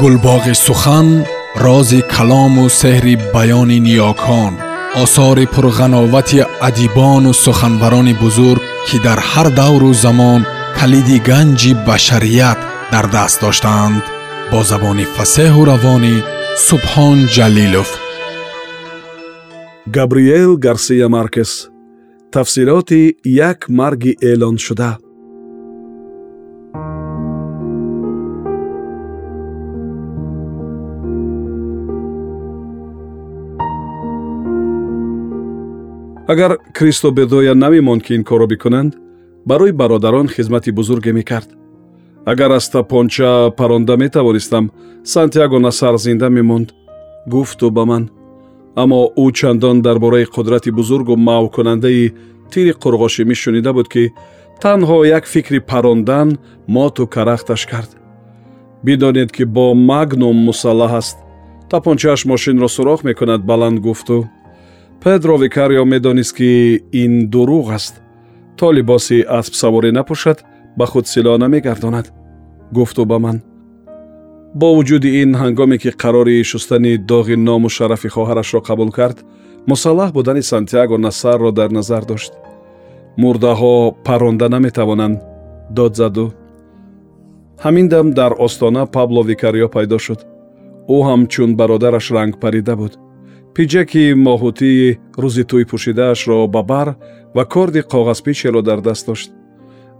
гулбоғи сухан рози калому сеҳри баёни ниёкон осори пурғановати адибону суханбарони бузург ки дар ҳар давру замон калиди ганҷи башарият дар даст доштаанд бо забони фасеҳу равонӣ субҳон ҷалилов. Габриел гарсия маркес. Тафсилоти як марги эълоншуда агар кристо бедоя намемонд ки ин корро бикунанд барои бародарон хизмати бузурге мекард. Агар аз тапонча паронда метавонистам сантяго насар зинда мемонд гуфту ба ман. Аммо ӯ чандон дар бораи қудрати бузургу маъвкунандаи тири қурғошӣ мешунида буд ки танҳо як фикри парондан моту карахташ кард. Бидонед ки бо магнум мусаллаҳ аст. Тапончааш мошинро суроғ мекунад баланд гуфту педро викарио медонист ки ин дурӯғ аст. То либоси аспсаворӣ напӯшад ба худ силоҳ намегардонад гуфту ба ман. Бо вуҷуди ин ҳангоме ки қарори шустани доғи ному шарафи хоҳарашро қабул кард мусаллаҳ будани сантяго насарро дар назар дошт. Мурдаҳо паронда наметавонанд дод заду. Ҳамин дам дар остона пабло викарио пайдо шуд. Ӯ ҳамчун бародараш ранг парида буд пиҷаки моҳутии рӯзи тӯй пӯшидаашро ба бар ва корди коғазпичеро дар даст дошт.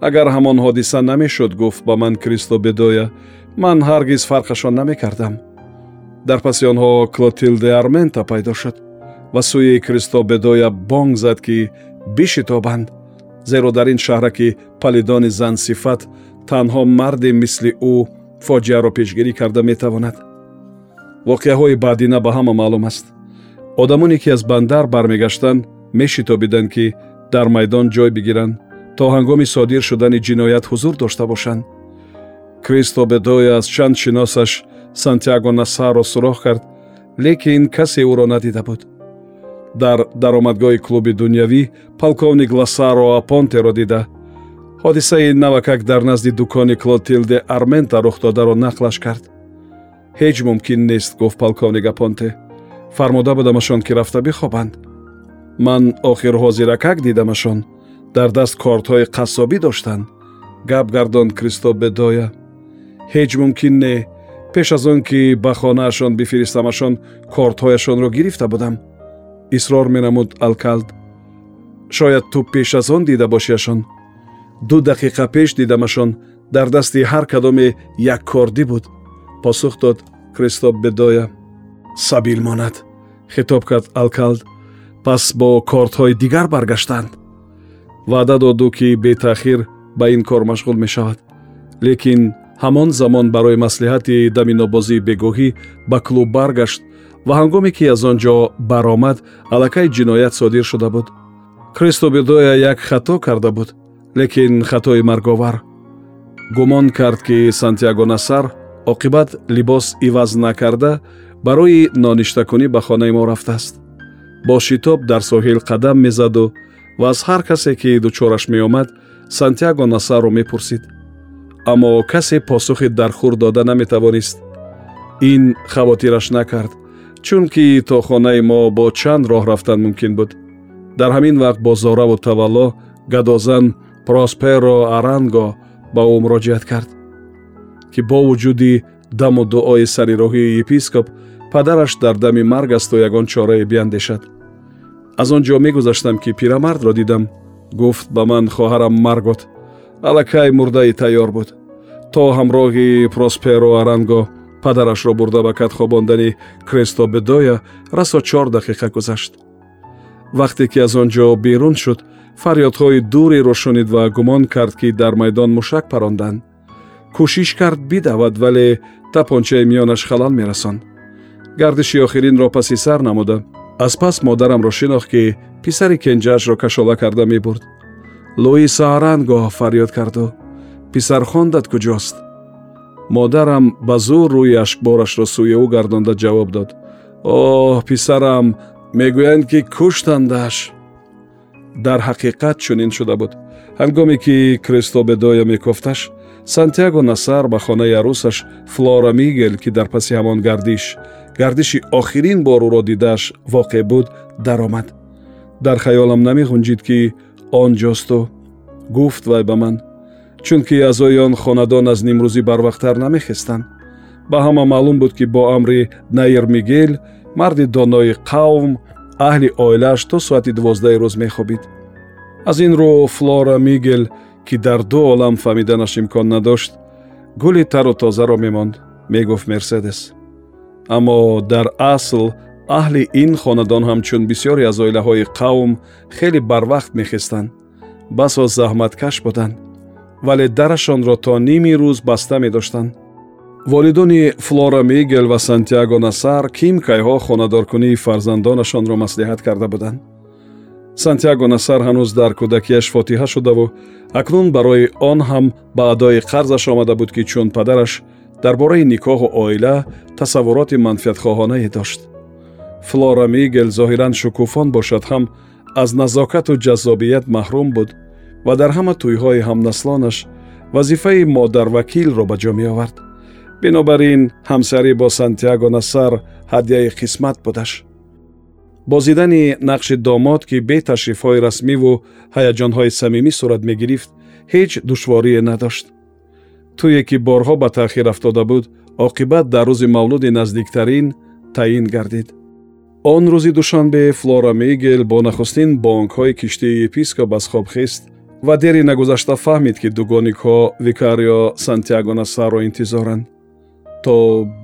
Агар ҳамон ҳодиса намешуд гуфт ба ман кристо бедоя ман ҳаргиз фарқашон намекардам дар паси онҳо клотилде армента пайдо шуд ва сӯи кристо бедоя бонг зад ки бишитобанд зеро дар ин шаҳраки палидони зансифат танҳо марде мисли ӯ фоҷиаро пешгирӣ карда метавонад. Воқеаҳои баъдина ба ҳама маълум аст одамоне ки аз бандар бармегаштанд мешитобиданд ки дар майдон ҷой бигиранд то ҳангоми содир шудани ҷиноят ҳузур дошта бошанд. Кристо бедоя аз чанд шиносаш сантяго насаро суроғ кард лекин касе ӯро надида буд. Дар даромадгоҳи клуби дунявӣ полковник ласаро апонтеро дида. Ҳодисаи навакак дар назди дукони клотилде армента рух додаро нақлаш кард. Ҳеҷ мумкин нест гуфт полковник апонте фармода будамашон ки рафта бихобанд. Ман охир ҳозиракак дидамашон. Дар даст кортҳои қассобӣ доштанд гап гардонд кристо бедоя ҳеҷ мумкин не. Пеш аз он ки ба хонаашон бифиристамашон кортҳояшонро гирифта будам. Исрор менамуд алкалд. Шояд ту пеш аз он дида бошиашон. Ду дақиқа пеш дидамашон. Дар дасти ҳар кадоме яккордӣ буд. Посух дод кристо бедоя сабил монад. Хитоб кард алкалд пас бо кортҳои дигар баргаштанд. Ваъда доду ки бетаъхир ба ин кор машғул мешавад. Лекин ҳамон замон барои маслиҳати даминобозии бегоҳӣ ба клуб баргашт ва ҳангоме ки аз он ҷо баромад аллакай ҷиноят содир шуда буд. Кристо бедоя як хато карда буд лекин хатои марговар. Гумон кард ки сантяго насар оқибат либос иваз накарда барои ноништакунӣ ба хонаи мо рафтааст. Бо шитоб дар соҳил қадам мезаду ва аз ҳар касе ки дучораш меомад сантяго насарро мепурсид. Аммо касе посухи дархур дода наметавонист. Ин хавотираш накард чунки то хонаи мо бо чанд роҳ рафтан мумкин буд. Дар ҳамин вақт бо зораву тавалло гадозан просперо аранго ба ӯ муроҷиат кард ки бо вуҷуди даму дуои сарироҳии епископ падараш дар дами марг асту ягон чорае биандешад. Аз он ҷо мегузаштам ки пирамардро дидам гуфт ба ман хоҳарам маргот аллакай мурдаи тайёр буд. То ҳамроҳи просперо аранго падарашро бурда ба катхобондани кресто бедоя расо чор дақиқа гузашт. Вақте ки аз он ҷо берун шуд фарёдҳои дуреро шунид ва гумон кард ки дар майдон мушак паронданд. Кӯшиш кард бидавад вале тапончаи миёнаш халал мерасонд гардиши охиринро паси сар намуда. Аз пас модарамро шинохт ки писари кенҷаашро кашола карда мебурд. Луиса аранго фарёд карду. Писархондат куҷост. Модарам ба зур рӯи ашкборашро сӯи ӯ гардонда ҷавоб дод. Оҳ писарам мегӯянд ки куштандаш дар ҳақиқат чунин шуда буд. Ҳангоме ки кристо бедоя мекофташ сантяго насар ба хонаи арӯсаш флора мигел ки дар паси ҳамон гардиш гардиши охирин бор ӯро дидааш воқеъ буд даромад. Дар хаёлам намеғунҷид ки он ҷосту гуфт вай ба ман чунки аъзои он хонадон аз нимрӯзӣ барвақттар намехестанд. Ба ҳама маълум буд ки бо амри наир мигел марди донои қавм аҳли оилааш то соати дувоздаҳи рӯз мехобид. Аз ин рӯ флора мигел ки дар ду олам фаҳмиданаш имкон надошт гули тару тозаро мемонд мегуфт мерседес аммо дар асл аҳли ин хонадон ҳамчун бисёре аз оилаҳои қавм хеле барвақт мехестанд басо заҳматкаш буданд вале дарашонро то ними рӯз баста медоштанд. Волидони флора мигел ва сантяго насар ким кайҳо хонадоркунии фарзандонашонро маслиҳат карда буданд? Сантяго насар ҳанӯз дар кӯдакиаш фотиҳа шудаву акнун барои он ҳам ба адои қарзаш омада буд ки чун падараш дар бораи никоҳу оила тасаввуроти манфиатхоҳонае дошт. Флора мигел зоҳиран шукуфон бошад ҳам аз назокату ҷаззобият маҳрум буд ва дар ҳама тӯйҳои ҳамнаслонаш вазифаи модарвакилро ба ҷо меовард. Бинобар ин ҳамсарӣ бо сантяго насар ҳадияи қисмат будаш. Бозидани нақши домод ки бе ташрифҳои расмиву ҳаяҷонҳои самимӣ сурат мегирифт ҳеҷ душворие надошт тӯе ки борҳо ба таъхир афтода буд оқибат дар рӯзи мавлуди наздиктарин таъин гардид. Он рӯзи душанбе флора мигел бо нахустин бонкҳои киштии епископ аз хоб хист ва дери нагузашта фаҳмид ки дугоникҳо викарио сантяго насарро интизоранд. То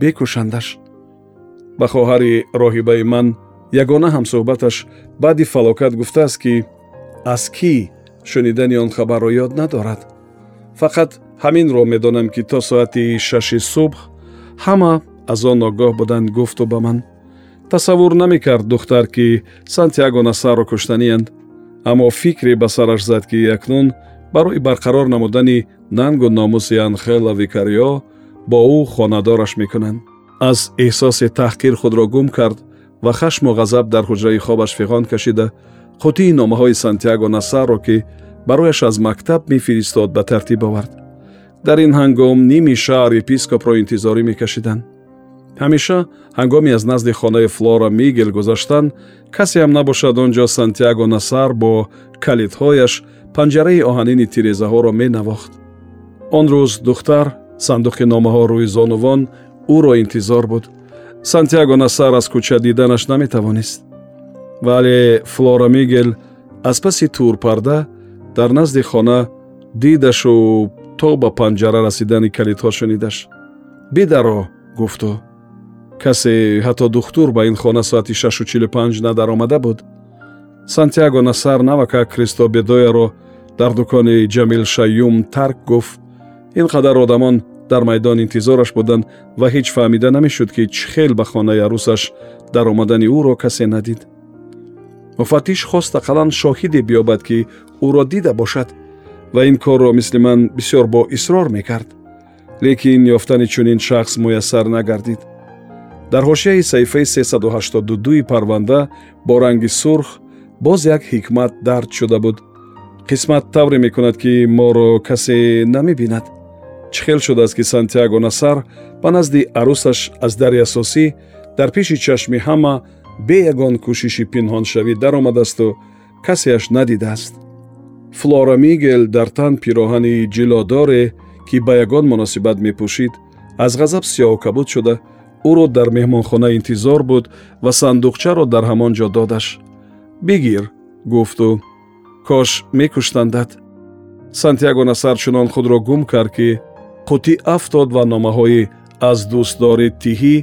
бекушандаш ба хоҳари роҳибаи ман ягона ҳамсӯҳбаташ баъди фалокат гуфтааст ки аз кӣ шунидани он хабарро ёд надорад? Фақат ҳаминро медонам ки то соати шаши субҳ ҳама аз он огоҳ буданд гуфту ба ман. Тасаввур намекард духтар ки сантяго насарро куштаниянд аммо фикре ба сараш зад ки акнун барои барқарор намудани нангу номуси анхела викарио бо ӯ хонадораш мекунанд. Аз эҳсоси таҳқир худро гум кард ва хашму ғазаб дар ҳуҷраи хобаш фиғон кашида қутии номаҳои сантяго насарро ки барояш аз мактаб мефиристод ба тартиб овард дар ин ҳангом ними шаҳр епископро интизорӣ мекашиданд. Ҳамеша ҳангоми аз назди хонаи флора мигел гузаштан касе ҳам набошад он ҷо сантяго насар бо калидҳояш панҷараи оҳанини тирезаҳоро менавохт. Он рӯз духтар сандуқи номаҳо рӯи зонувон ӯро интизор буд. Сантяго насар аз кӯча диданаш наметавонист. Вале флора мигел аз паси турпарда дар назди хона дидашу то ба панҷара расидани калидҳо шунидаш. Бидаро гуфту. Касе ҳатто духтур ба ин хона соати шашу чилу панҷ надаромада буд. Сантяго насар навака кристо бедояро дар дукони ҷамил шаюм тарк гуфт. Ин қадар одамон дар майдон интизораш буданд ва ҳеҷ фаҳмида намешуд ки чӣ хел ба хонаи арӯсаш дар омадани ӯро касе надид. Муфаттиш хост ақаллан шоҳиде биёбад ки ӯро дида бошад ва ин корро мисли ман бисёр бо исрор мекард. Лекин ёфтани чунин шахс муяссар нагардид. Дар ҳошияи саҳифаи 382 парванда бо ранги сурх боз як ҳикмат дард шуда буд. Қисмат тавре мекунад ки моро касе намебинад чӣ хел шудааст ки сантяго насар ба назди арӯсаш аз дари асосӣ дар пеши чашми ҳама бе ягон кӯшиши пинҳоншавӣ даромадаасту касеаш надидааст флора мигел дар тан пироҳани ҷилодоре ки ба ягон муносибат мепӯшид аз ғазаб сиёҳукабуд шуда ӯро дар меҳмонхона интизор буд ва сандуқчаро дар ҳамон ҷо додаш. Бигир гуфту кош мекуштандад сантяго насар чунон худро гум кард ки қутӣ афтод ва номаҳои аз дӯстдори тиҳӣ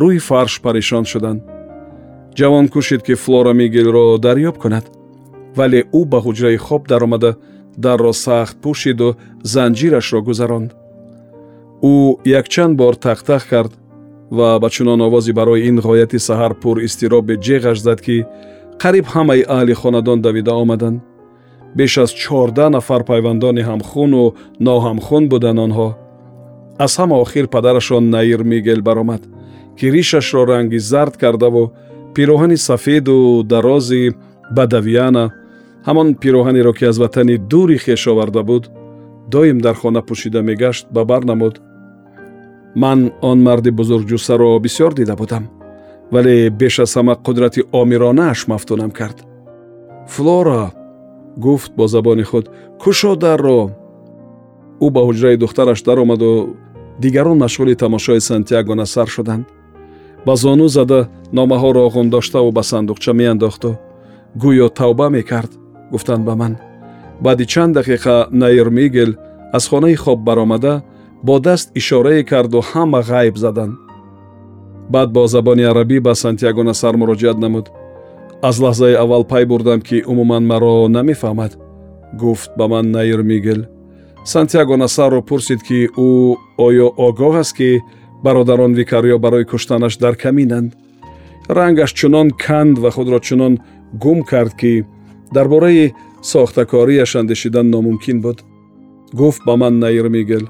рӯи фарш парешон шуданд ҷавон кӯшид ки флора мигелро дарёб кунад вале ӯ ба ҳуҷраи хоб даромада дарро сахт пӯшиду занҷирашро гузаронд. Ӯ якчанд бор тахтах кард ва ба чунон овози барои ин ғояти саҳар пур изтиробе ҷеғаш зад ки қариб ҳамаи аҳли хонадон давида омаданд. Беш аз чордаҳ нафар пайвандони ҳамхуну ноҳамхун буданд онҳо. Аз ҳама охир падарашон наир мигел баромад ки ришашро ранги зард кардаву пироҳани сафеду дарози бадавиана ҳамон пироҳанеро ки аз ватани дури хеш оварда буд доим дар хона пӯшида мегашт ба бар намуд. Ман он марди бузургҷусаро бисёр дида будам вале беш аз ҳама қудрати омиронааш мафтунам кард. Флора гуфт бо забони худ кушо дарро. Ӯ ба ҳуҷраи духтараш даромаду дигарон машғули тамошои сантяго насар шуданд. Ба зону зада номаҳоро ғундоштаву ба сандуқча меандохту гӯё тавба мекард гуфтанд ба ман. Баъди чанд дақиқа наир мигел аз хонаи хоб баромада бо даст ишорае карду ҳама ғайб заданд баъд бо забони арабӣ ба сантяго насар муроҷиат намуд. Аз лаҳзаи аввал пай бурдам ки умуман маро намефаҳмад гуфт ба ман наир мигел. Сантяго насарро пурсид ки ӯ оё огоҳ аст ки бародарон викариё барои куштанаш дар каминанд. Рангаш чунон канд ва худро чунон гум кард ки дар бораи сохтакорияш андешидан номумкин буд. Гуфт ба ман наир мигел.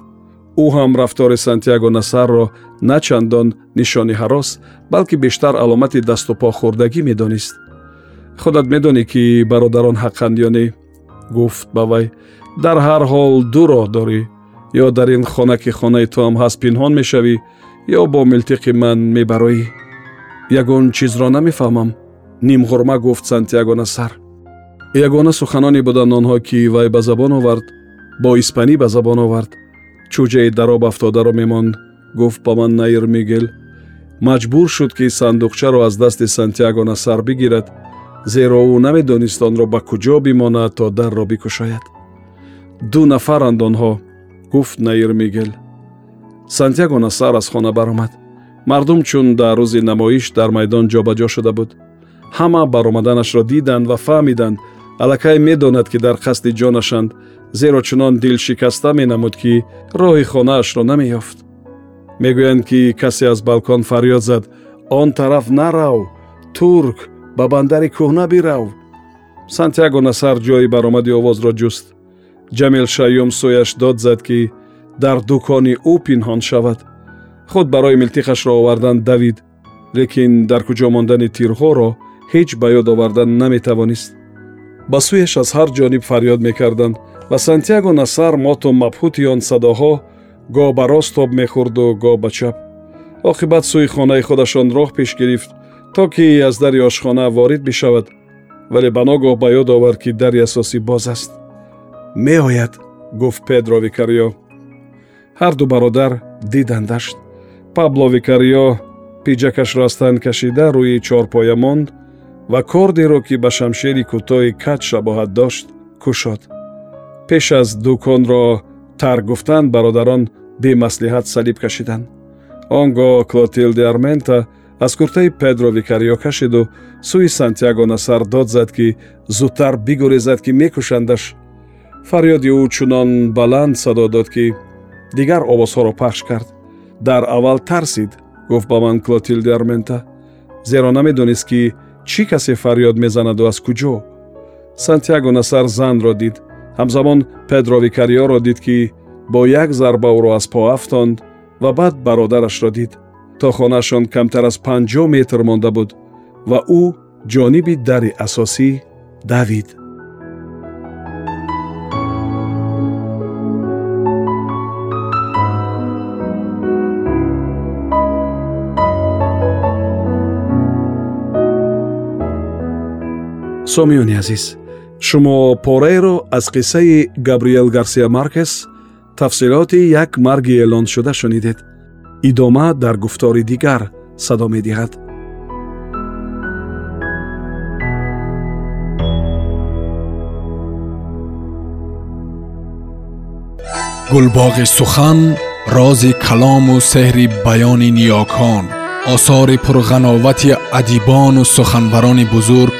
Ӯ ҳам рафтори сантяго насарро на чандон нишони ҳарос балки бештар аломати даступохӯрдагӣ медонист. Худат медонӣ ки бародарон ҳаққанд ё не? Гуфт ба вай дар ҳар ҳол ду роҳ дорӣ? Ё дар ин хона ки хонаи туам ҳаст пинҳон мешавӣ? Ё бо милтиқи ман мебароӣ? Ягон чизро намефаҳмам. Нимғурма гуфт сантяго насар ягона суханоне буданд онҳо ки вай ба забон овард бо испанӣ ба забон овард чӯҷаи дароб афтодаро мемонд. Гуфт ба ман наир мигел маҷбур шуд ки сандуқчаро аз дасти сантяго насар бигирад зеро ӯ намедонист онро ба куҷо бимонад то дарро бикушояд. Ду нафаранд онҳо гуфт наир мигел сантяго насар аз хона баромад. Мардум чун дар рӯзи намоиш дар майдон ҷобаҷо шуда буд. Ҳама баромаданашро диданд ва фаҳмиданд аллакай медонад ки дар қасди ҷонашанд зеро чунон дилшикаста менамуд ки роҳи хонаашро намеёфт. Мегӯянд ки касе аз балкон фарёд зад. Он тараф нарав турк ба бандари кӯҳна бирав. Сантяго насар ҷои баромади овозро ҷуст. Ҷамил шайюм сӯяш дод зад ки дар дукони ӯ пинҳон шавад. Худ барои милтиқашро овардан давид лекин дар куҷо мондани тирҳоро ҳеҷ ба ёд овардан наметавонист ба сӯяш аз ҳар ҷониб фарёд мекарданд ва сантяго насар моту мабҳути он садоҳо гоҳ ба рост тоб мехӯрду гоҳ ба чап. Оқибат сӯи хонаи худашон роҳ пеш гирифт то ки аз дари ошхона ворид бишавад вале ба ногоҳ ба ёд овард ки дари асосӣ боз аст. Меояд гуфт педро викариё. Ҳарду бародар дидандаш пабло викариё пиҷакашро аз тан кашида рӯи чорпоя монд ва кордеро ки ба шамшери кӯтоҳи кат шабоҳат дошт кушод. Пеш аз дуконро тарк гуфтан бародарон бемаслиҳат салиб кашиданд. Он гоҳ клотилде армента аз куртаи педро викариё кашиду сӯи сантяго насар дод зад ки зудтар бигурезад ки мекушандаш. Фарёди ӯ чунон баланд садо дод ки дигар овозҳоро пахш кард. Дар аввал тарсид гуфт ба ман клотилде армента. Зеро намедонист ки чӣ касе фарёд мезанаду аз куҷо? Сантяго насар занро дид. Ҳамзамон педро викариёро дид ки бо як зарба ӯро аз по афтонд ва баъд бародарашро дид. То хонашон камтар аз панҷоҳ метр монда буд ва ӯ ҷониби дари асосӣ давид сомиёни азиз шумо пораеро аз қиссаи габриел гарсия маркес тафсилоти як марги эълоншуда шунидед идома дар гуфтори дигар садо медиҳад гулбоғи сухан рози калому сеҳри баёни ниёкон осори пурғановати адибону суханбарони бузург